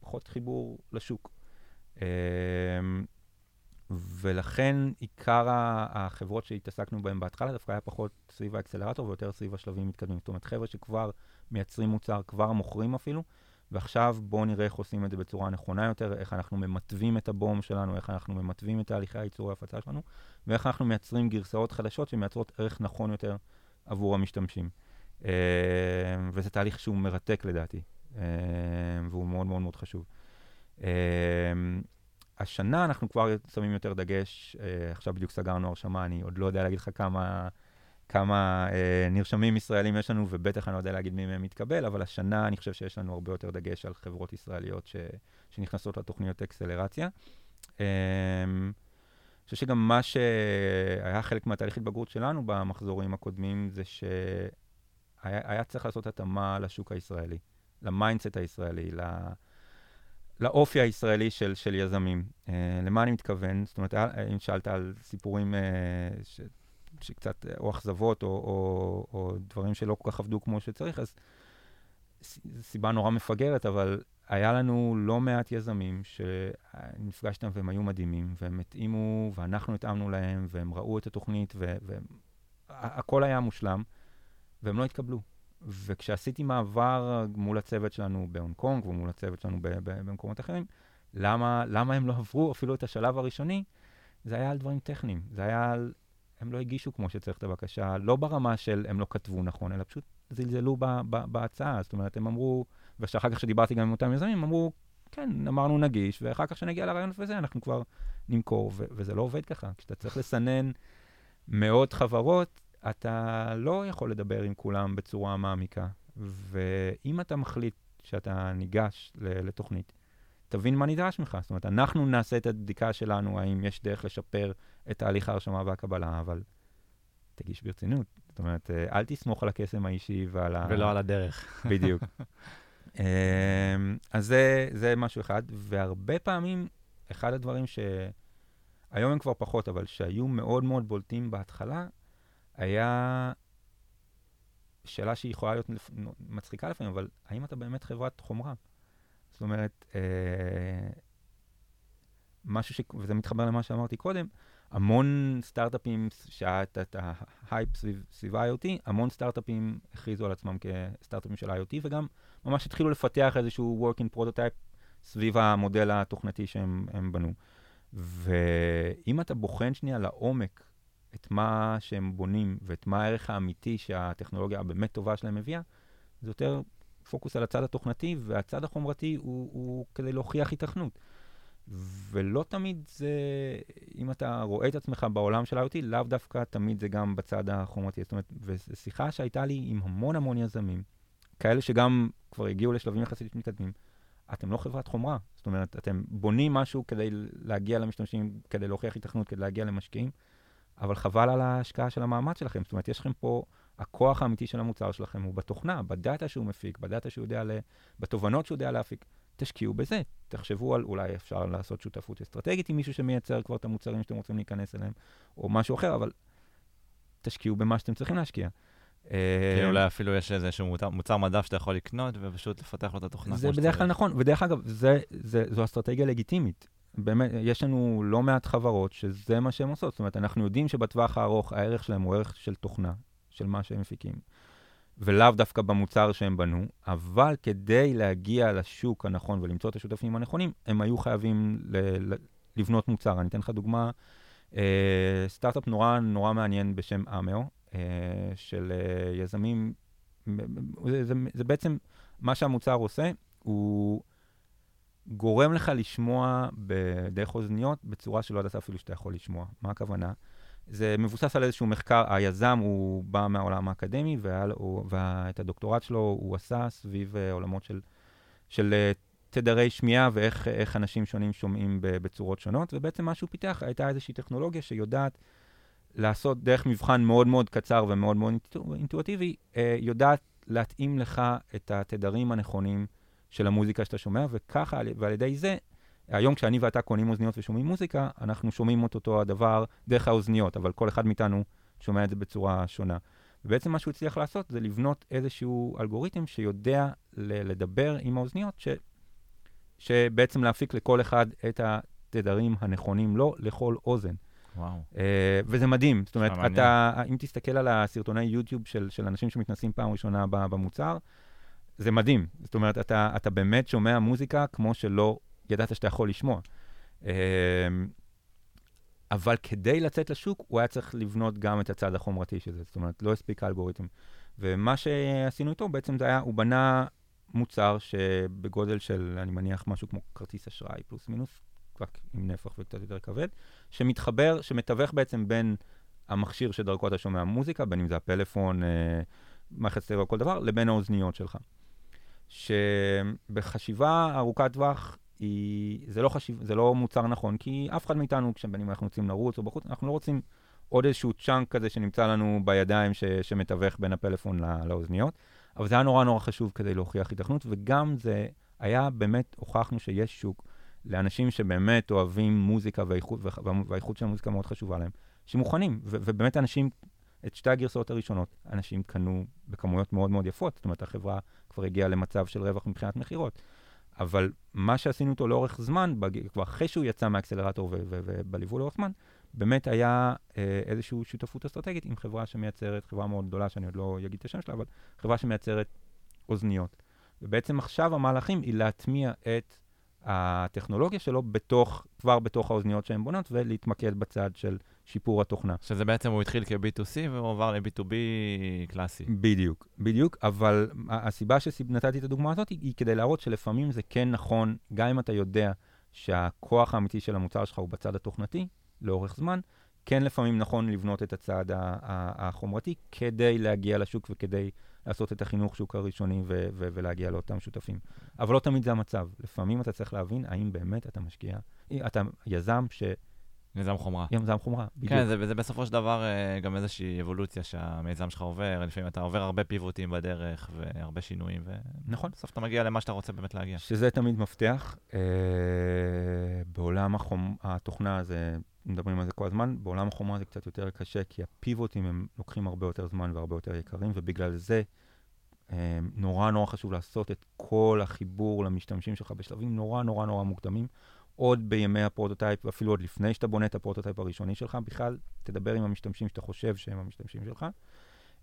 [SPEAKER 2] פחות חיבור לשוק. Uh, ולכן עיקר החברות שהתעסקנו בהן בהתחלה דווקא היה פחות סביב האקסלרטור ויותר סביב השלבים מתקדמים. זאת אומרת, חבר'ה שכבר מייצרים מוצר, כבר מוכרים אפילו, ועכשיו בואו נראה איך עושים את זה בצורה נכונה יותר, איך אנחנו ממטבים את הבום שלנו, איך אנחנו ממטבים את תהליכי הייצור וההפצה שלנו, ואיך אנחנו מייצרים גרסאות חדשות שמייצרות ערך נכון יותר עבור המשתמשים. אה, וזה תהליך שהוא מרתק לדעתי, אה, והוא מאוד מאוד מאוד חשוב. אה, השנה אנחנו כבר שמים יותר דגש, עכשיו בדיוק סגרנו הרשמה, אני עוד לא יודע להגיד לך כמה, כמה נרשמים ישראלים יש לנו, ובטח אני לא יודע להגיד מי מהם מתקבל, אבל השנה אני חושב שיש לנו הרבה יותר דגש על חברות ישראליות ש, שנכנסות לתוכניות אקסלרציה. אה, חושב שגם מה שהיה חלק מהתהליך התבגרות שלנו במחזורים הקודמים, זה שהיה היה צריך לעשות התאמה לשוק הישראלי, ל mindset הישראלי, ל... לאופי הישראלי של, של יזמים. אה, למה אני מתכוון? זאת אומרת, אם שאלת על סיפורים אה, ש, שקצת, או אכזבות, או, או, או דברים שלא כל כך עבדו כמו שצריך, אז סיבה נורא מפגרת, אבל היה לנו לא מעט יזמים שנפגשתי איתם והם היו מדהימים, והם התאימו, ואנחנו התאמנו להם, והם ראו את התוכנית, והכל היה מושלם, והם לא התקבלו. וכשעשיתי מעבר מול הצוות שלנו בהונג קונג ומול הצוות שלנו במקומות אחרים, למה, למה הם לא עברו אפילו את השלב הראשוני? זה היה על דברים טכניים. זה היה על... הם לא הגישו כמו שצריך את הבקשה, לא ברמה של הם לא כתבו נכון, אלא פשוט זלזלו בהצעה. זאת אומרת, הם אמרו, ושאחר כך שדיברתי גם עם אותם יזמים, אמרו, כן, אמרנו נגיש, ואחר כך שנגיע לרעיון וזה, אנחנו כבר נמכור, ו- וזה לא עובד ככה. כשאתה צריך לסנן מאות חברות, אתה לא יכול לדבר עם כולם בצורה מעמיקה. ואם אתה מחליט שאתה ניגש לתוכנית, תבין מה נדרש ממך. זאת אומרת, אנחנו נעשה את הבדיקה שלנו, האם יש דרך לשפר את תהליך ההרשמה והקבלה, אבל תגיש ברצינות. זאת אומרת, אה, אל תסמוך על הקסם האישי ועל ה...
[SPEAKER 1] ולא על הדרך.
[SPEAKER 2] בדיוק. אמ, אז זה, זה משהו אחד, והרבה פעמים, אחד הדברים ש... היום הם כבר פחות, אבל שהיו מאוד מאוד בולטים בהתחלה, היה שאלה שהיא יכולה להיות מצחיקה לפעמים, אבל האם אתה באמת חברת חומרה? זאת אומרת, אה, משהו ש... וזה מתחבר למה שאמרתי קודם, המון סטארט-אפים, שהיה את ההייפ סביב, סביב ה-IoT, המון סטארט-אפים הכריזו על עצמם כסטארט-אפים של IoT, וגם ממש התחילו לפתח איזשהו working prototype סביב המודל התוכנתי שהם בנו. ואם אתה בוחן שנייה לעומק את מה שהם בונים ואת מה הערך האמיתי שהטכנולוגיה הבאמת טובה שלהם מביאה, זה יותר פוקוס על הצד התוכנתי, והצד החומרתי הוא, הוא כדי להוכיח התכנות. ולא תמיד זה, אם אתה רואה את עצמך בעולם של IoT, לאו דווקא תמיד זה גם בצד החומרתי. זאת אומרת, וזו שיחה שהייתה לי עם המון המון יזמים, כאלה שגם כבר הגיעו לשלבים יחסית מתקדמים. אתם לא חברת חומרה. זאת אומרת, אתם בונים משהו כדי להגיע למשתמשים, כדי להוכיח התכנות, כדי להגיע למשקיעים, אבל חבל על ההשקעה של המאמץ שלכם. זאת אומרת, יש לכם פה, הכוח האמיתי של המוצר שלכם הוא בתוכנה, בדאטה שהוא מפיק, בדאטה שהוא יודע, ל... בתובנות שהוא יודע להפיק. תשקיעו בזה, תחשבו על אולי אפשר לעשות שותפות אסטרטגית עם מישהו שמייצר כבר את המוצרים שאתם רוצים להיכנס אליהם, או משהו אחר, אבל תשקיעו במה שאתם צריכים להשקיע.
[SPEAKER 1] כן, אולי אפילו יש איזשהו מוצר, מוצר מדף שאתה יכול לקנות ופשוט לפתח לו את התוכנה
[SPEAKER 2] זה בדרך כלל נכון, ודרך אגב, זה, זה, זו אסטרטגיה לגיטימית. באמת, יש לנו לא מעט חברות שזה מה שהן עושות. זאת אומרת, אנחנו יודעים שבטווח הארוך הערך שלהם הוא ערך של תוכנה, של מה שהם מפיקים. ולאו דווקא במוצר שהם בנו, אבל כדי להגיע לשוק הנכון ולמצוא את השותפים הנכונים, הם היו חייבים ל- לבנות מוצר. אני אתן לך דוגמה, אה, סטארט-אפ נורא נורא מעניין בשם אמאו, אה, של אה, יזמים, זה, זה, זה בעצם מה שהמוצר עושה, הוא גורם לך לשמוע בדרך אוזניות בצורה שלא ידעת אפילו שאתה יכול לשמוע. מה הכוונה? זה מבוסס על איזשהו מחקר, היזם הוא בא מהעולם האקדמי, ואת הדוקטורט שלו הוא עשה סביב uh, עולמות של, של תדרי שמיעה ואיך אנשים שונים שומעים בצורות שונות, ובעצם מה שהוא פיתח הייתה איזושהי טכנולוגיה שיודעת לעשות דרך מבחן מאוד מאוד קצר ומאוד מאוד אינטואטיבי, uh, יודעת להתאים לך את התדרים הנכונים של המוזיקה שאתה שומע, וככה, ועל ידי זה, היום כשאני ואתה קונים אוזניות ושומעים מוזיקה, אנחנו שומעים את אותו הדבר דרך האוזניות, אבל כל אחד מאיתנו שומע את זה בצורה שונה. ובעצם מה שהוא הצליח לעשות זה לבנות איזשהו אלגוריתם שיודע לדבר עם האוזניות, ש, שבעצם להפיק לכל אחד את התדרים הנכונים לו, לכל אוזן.
[SPEAKER 1] וואו. Uh,
[SPEAKER 2] וזה מדהים. זאת אומרת, אתה, אם תסתכל על הסרטוני יוטיוב של, של אנשים שמתנסים פעם ראשונה במוצר, זה מדהים. זאת אומרת, אתה, אתה באמת שומע מוזיקה כמו שלא ידעת שאתה יכול לשמוע. אמ, אבל כדי לצאת לשוק, הוא היה צריך לבנות גם את הצד החומרתי של זה. זאת אומרת, לא הספיק האלגוריתם. ומה שעשינו איתו, בעצם זה היה, הוא בנה מוצר שבגודל של, אני מניח, משהו כמו כרטיס אשראי, פלוס מינוס, רק עם נפח וקצת יותר כבד, שמתחבר, שמתווך בעצם בין המכשיר שדרכו אתה שומע מוזיקה, בין אם זה הפלאפון, אה, מערכת סטריאו או כל דבר, לבין האוזניות שלך. שבחשיבה ארוכת טווח, היא, זה, לא חשיב, זה לא מוצר נכון, כי אף אחד מאיתנו, כשבין אם אנחנו רוצים לרוץ או בחוץ, אנחנו לא רוצים עוד איזשהו צ'אנק כזה שנמצא לנו בידיים ש, שמתווך בין הפלאפון לא, לאוזניות, אבל זה היה נורא נורא חשוב כדי להוכיח התכנות, וגם זה היה באמת, הוכחנו שיש שוק לאנשים שבאמת אוהבים מוזיקה והאיכות, והאיכות של המוזיקה מאוד חשובה להם, שמוכנים, ובאמת אנשים, את שתי הגרסאות הראשונות, אנשים קנו בכמויות מאוד מאוד יפות, זאת אומרת, החברה כבר הגיעה למצב של רווח מבחינת מכירות. אבל מה שעשינו אותו לאורך זמן. כבר אחרי שהוא יצא מהאקסלרטור ובליווי לאורך זמן, באמת היה אה, איזושהי שותפות אסטרטגית עם חברה שמייצרת, חברה מאוד גדולה, שאני עוד לא אגיד את השם שלה, אבל חברה שמייצרת אוזניות. ובעצם עכשיו המהלכים היא להטמיע את הטכנולוגיה שלו בתוך, כבר בתוך האוזניות שהן בונות, ולהתמקד בצד של שיפור התוכנה.
[SPEAKER 1] שזה בעצם הוא התחיל כ-B2C והוא עבר ל-B2B קלאסי.
[SPEAKER 2] בדיוק, בדיוק, אבל הסיבה שנתתי את הדוגמה הזאת היא, היא כדי להראות שלפעמים זה כן נכון, גם אם אתה יודע שהכוח האמיתי של המוצר שלך הוא בצד התוכנתי, לאורך זמן, כן לפעמים נכון לבנות את הצד החומרתי כדי להגיע לשוק וכדי לעשות את החינוך שוק הראשוני ו- ו- ולהגיע לאותם שותפים. אבל לא תמיד זה המצב. לפעמים אתה צריך להבין האם באמת אתה משקיע, אתה יזם ש...
[SPEAKER 1] יזם חומרה.
[SPEAKER 2] יזם חומרה, בדיוק.
[SPEAKER 1] כן, זה, זה בסופו של דבר אה, גם איזושהי אבולוציה שהמיזם שלך עובר, לפעמים אתה עובר הרבה פיבוטים בדרך והרבה שינויים, ו...
[SPEAKER 2] נכון.
[SPEAKER 1] בסוף אתה מגיע למה שאתה רוצה באמת להגיע.
[SPEAKER 2] שזה תמיד מפתח. אה, בעולם החומ... התוכנה זה, מדברים על זה כל הזמן, בעולם החומרה זה קצת יותר קשה, כי הפיבוטים הם לוקחים הרבה יותר זמן והרבה יותר יקרים, ובגלל זה אה, נורא נורא חשוב לעשות את כל החיבור למשתמשים שלך בשלבים נורא נורא נורא מוקדמים. עוד בימי ה prototype, אפילו עוד לפני שאתה בונה את ה prototype הראשוני שלך, בכלל תדבר עם המשתמשים שאתה חושב שהם המשתמשים שלך.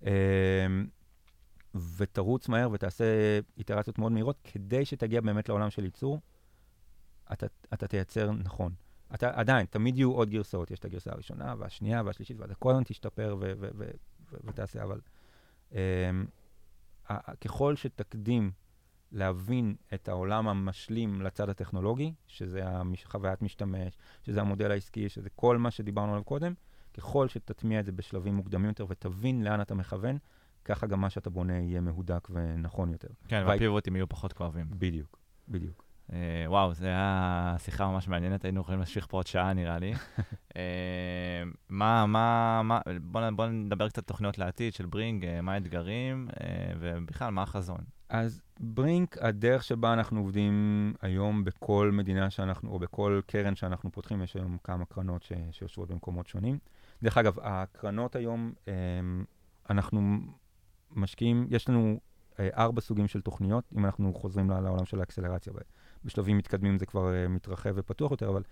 [SPEAKER 2] אמ, ותרוץ מהר ותעשה איטרציות מאוד מהירות, כדי שתגיע באמת לעולם של ייצור, אתה, אתה תייצר נכון. אתה עדיין, תמיד יהיו עוד גרסאות, יש את הגרסה הראשונה והשנייה והשלישית, ואתה כל הזמן תשתפר ותעשה, אבל אמ, ככל שתקדים להבין את העולם המשלים לצד הטכנולוגי, שזה חוויית משתמש, שזה המודל העסקי, שזה כל מה שדיברנו עליו קודם, ככל שתטמיע את זה בשלבים מוקדמים יותר ותבין לאן אתה מכוון, ככה גם מה שאתה בונה יהיה מהודק ונכון יותר.
[SPEAKER 1] כן, והפיבוטים יהיו פחות כואבים.
[SPEAKER 2] בדיוק, בדיוק.
[SPEAKER 1] Uh, וואו, זו הייתה שיחה ממש מעניינת, היינו יכולים להשליך פה עוד שעה נראה לי. uh, מה, מה, מה, בוא, בוא נדבר קצת תוכניות לעתיד של ברינג, uh, מה האתגרים, uh, ובכלל, מה החזון.
[SPEAKER 2] אז ברינק, הדרך שבה אנחנו עובדים היום בכל מדינה שאנחנו, או בכל קרן שאנחנו פותחים, יש היום כמה קרנות ש, שיושבות במקומות שונים. דרך אגב, הקרנות היום, אנחנו משקיעים, יש לנו ארבע סוגים של תוכניות, אם אנחנו חוזרים לעולם של האקסלרציה. בשלבים מתקדמים זה כבר אה, מתרחב ופתוח יותר, אבל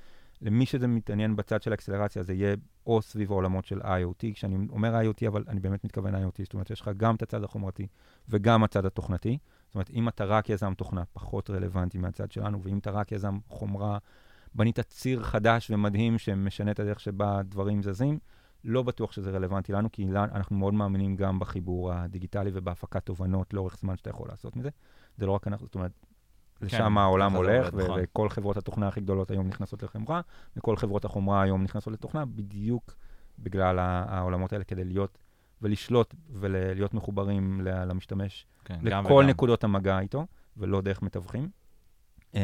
[SPEAKER 2] למי שזה מתעניין בצד של האקסלרציה, זה יהיה או סביב העולמות של IoT, כשאני אומר IoT, אבל אני באמת מתכוון IoT, זאת אומרת, יש לך גם את הצד החומרתי וגם הצד התוכנתי. זאת אומרת, אם אתה רק יזם תוכנה, פחות רלוונטי מהצד שלנו, ואם אתה רק יזם חומרה, בנית ציר חדש ומדהים שמשנה את הדרך שבה דברים זזים, לא בטוח שזה רלוונטי לנו, כי אנחנו מאוד מאמינים גם בחיבור הדיגיטלי ובהפקת תובנות לאורך זמן שאתה יכול לעשות מזה. זה לא רק אנחנו, זאת אומרת, כן, לשם העולם הולך, ו- נכון. וכל חברות התוכנה הכי גדולות היום נכנסות לחומרה, וכל חברות החומרה היום נכנסות לתוכנה, בדיוק בגלל העולמות האלה, כדי להיות ולשלוט ולהיות מחוברים למשתמש, כן, לכל נקודות המגע איתו, ולא דרך מתווכים. אמ,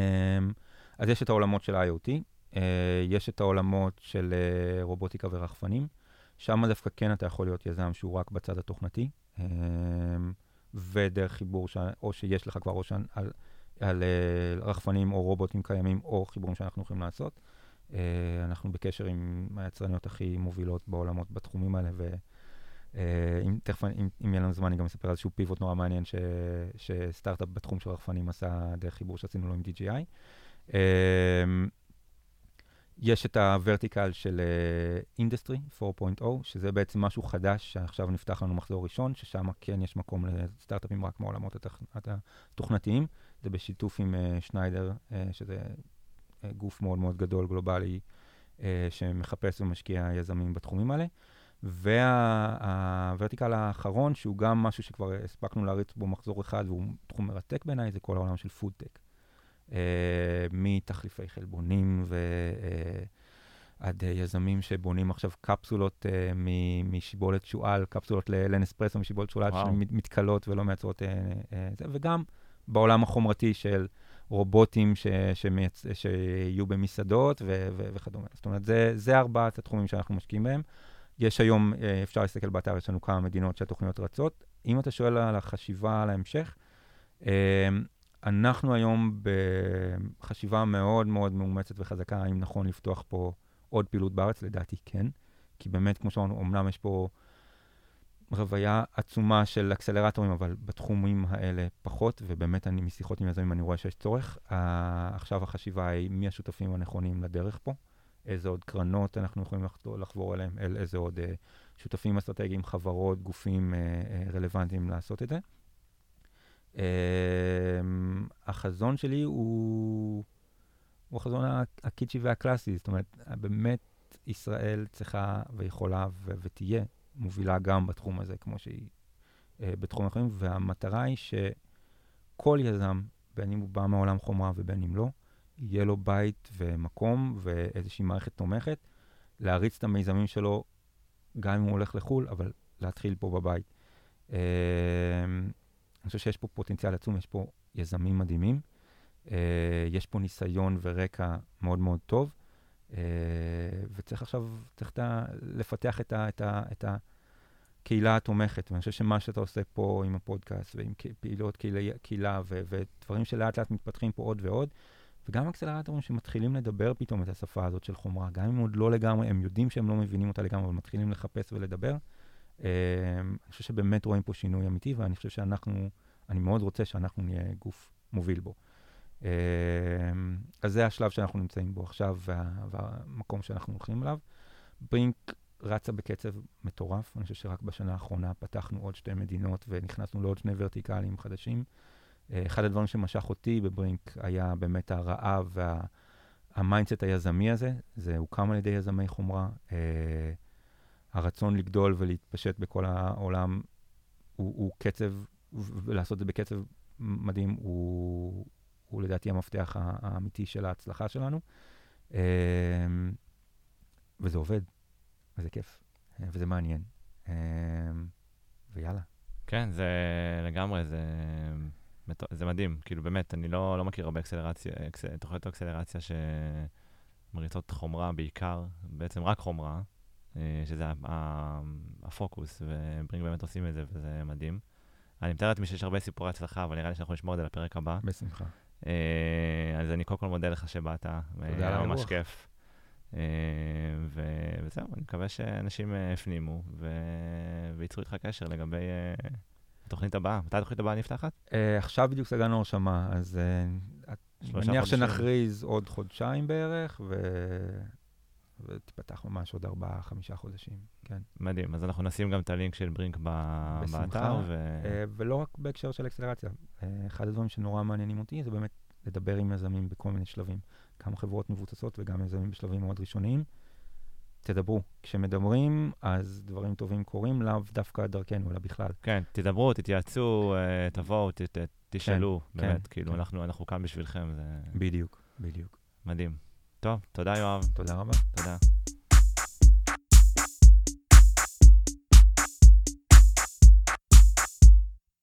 [SPEAKER 2] אז יש את העולמות של IoT, אה, יש את העולמות של אה, רובוטיקה ורחפנים, שם דווקא כן אתה יכול להיות יזם שהוא רק בצד התוכנתי, אמ, ודרך חיבור, ש... או שיש לך כבר ראש על, על אה, רחפנים או רובוטים קיימים, או חיבורים שאנחנו יכולים לעשות. אנחנו בקשר עם היצרניות הכי מובילות בעולמות בתחומים האלה, ו... אה, תכף, אם, אם יהיה לנו זמן, אני גם אספר על איזשהו pivot נורא מעניין ש, שסטארט-אפ בתחום של רחפנים עשה דרך חיבור שעשינו לו עם DJI. יש את ה vertical של industry אה, 4.0, שזה בעצם משהו חדש שעכשיו נפתח לנו מחזור ראשון, ששם כן יש מקום לסטארט-אפים רק מעולמות. התוכנתיים. זה בשיתוף עם אה, שניידר, אה, שזה אה, גוף מאוד מאוד גדול, גלובלי, uh, שמחפש ומשקיע יזמים בתחומים האלה. והוורטיקל האחרון, שהוא גם משהו שכבר הספקנו להריץ בו מחזור אחד, והוא תחום מרתק בעיניי, זה כל העולם של פודטק. Uh, מתחליפי חלבונים ועד uh, יזמים שבונים עכשיו קפסולות uh, משיבולת שועל, קפסולות לנספרסו משיבולת שועל, שמתכלות ולא מייצרות, uh, זה, וגם בעולם החומרתי של רובוטים ש, שמייצ... שיהיו במסעדות ו, ו, וכדומה. זאת אומרת, זה, זה ארבעת התחומים שאנחנו משקיעים בהם. יש היום, אה, אפשר להסתכל באתר, יש לנו כמה מדינות שהתוכניות רצות. אם אתה שואל על החשיבה על ההמשך, אה, אנחנו היום בחשיבה מאוד מאוד מאומצת וחזקה, האם נכון לפתוח פה עוד פעילות בארץ? לדעתי כן. כי באמת, כמו שאמרנו, אמנם יש פה רוויה עצומה של אקסלרטורים, אבל בתחומים האלה פחות, ובאמת אני משיחות עם יזמים, אני רואה שיש צורך. Uh, עכשיו החשיבה היא מי השותפים הנכונים לדרך פה, איזה עוד קרנות אנחנו יכולים לחבור, לחבור אליהם, אל איזה עוד uh, שותפים אסטרטגיים, חברות, גופים uh, uh, רלוונטיים לעשות את זה. Uh, החזון שלי הוא, הוא החזון הקיצ'י והקלאסי, זאת אומרת, באמת ישראל צריכה ויכולה ו- ותהיה מובילה גם בתחום הזה, כמו שהיא אה, בתחום אחרים, והמטרה היא שכל יזם, בין אם הוא בא מעולם חומרה ובין אם לא, יהיה לו בית ומקום ואיזושהי מערכת תומכת, להריץ את המיזמים שלו, גם אם הוא הולך לחו"ל, אבל להתחיל פה בבית. אני חושב שיש פה פוטנציאל עצום, יש פה יזמים מדהימים, אה, יש פה ניסיון ורקע מאוד מאוד טוב, Uh, וצריך עכשיו, צריך תה, לפתח את, ה, את, ה, את הקהילה התומכת. ואני חושב שמה שאתה עושה פה עם הפודקאסט ועם פעילות קהילה, קהילה ו, ודברים שלאט לאט מתפתחים פה עוד ועוד, וגם אקסלרטורים שמתחילים לדבר פתאום את השפה הזאת של חומרה, גם אם עוד לא לגמרי, הם יודעים שהם לא מבינים אותה לגמרי, אבל מתחילים לחפש ולדבר. Uh, אני חושב שבאמת רואים פה שינוי אמיתי, ואני חושב שאנחנו, אני מאוד רוצה שאנחנו נהיה גוף מוביל בו. אמ, אז זה השלב שאנחנו נמצאים בו עכשיו, וה, והמקום שאנחנו הולכים אליו. ברינק רצה בקצב מטורף, אני חושב שרק בשנה האחרונה פתחנו עוד שתי מדינות ונכנסנו לעוד שני ורטיקלים חדשים. אה, אחד הדברים שמשך אותי בברינק היה באמת הרעב וה mindset היזמי הזה, זה הוקם על ידי יזמי חומרה. הרצון לגדול ולהתפשט בכל העולם הוא, הוא קצב, ולעשות את זה בקצב מדהים, הוא, הוא לדעתי המפתח האמיתי של ההצלחה שלנו. אמ, וזה עובד, וזה כיף, וזה מעניין. אמ, ויאללה.
[SPEAKER 1] כן, זה לגמרי, זה, זה מדהים. כאילו, באמת, אני לא, לא מכיר הרבה אקסלרציה, אקס, תוכניות אקסלרציה שמריצות חומרה בעיקר, בעצם רק חומרה, שזה הפוקוס, וברינק באמת עושים את זה, וזה מדהים. אני מתאר לעצמי שיש הרבה סיפורי הצלחה, אבל נראה לי שאנחנו נשמור את זה לפרק הבא.
[SPEAKER 2] בשמחה.
[SPEAKER 1] אה, אז אני קודם כל מודה לך שבאת. תודה. היה ממש כיף. אה, וזהו, אני מקווה שאנשים אה, הפנימו וייצרו איתך קשר לגבי התוכנית הבאה. מתי התוכנית הבאה נפתחת?
[SPEAKER 2] עכשיו בדיוק סגרנו הרשמה, אז אני מניח שנכריז עוד חודשיים בערך, ו... ותפתח ממש עוד ארבעה, חמישה חודשים, כן.
[SPEAKER 1] מדהים, אז אנחנו נשים גם את הלינק של ברינק ב... באתר. ו...
[SPEAKER 2] Uh, ולא רק בהקשר של אקסלרציה. Uh, אחד הדברים שנורא מעניינים אותי זה באמת לדבר עם יזמים בכל מיני שלבים. גם חברות מבוצסות וגם יזמים בשלבים מאוד ראשוניים. תדברו. כשמדברים, אז דברים טובים קורים, לאו דווקא דרכנו, אלא בכלל.
[SPEAKER 1] כן, תדברו, תתייעצו, uh, תבואו, ת, ת, תשאלו, כן, באמת, כן, כאילו, כן. אנחנו, אנחנו כאן בשבילכם. זה...
[SPEAKER 2] בדיוק, בדיוק.
[SPEAKER 1] מדהים. טוב, תודה יואב.
[SPEAKER 2] תודה רבה.
[SPEAKER 1] תודה.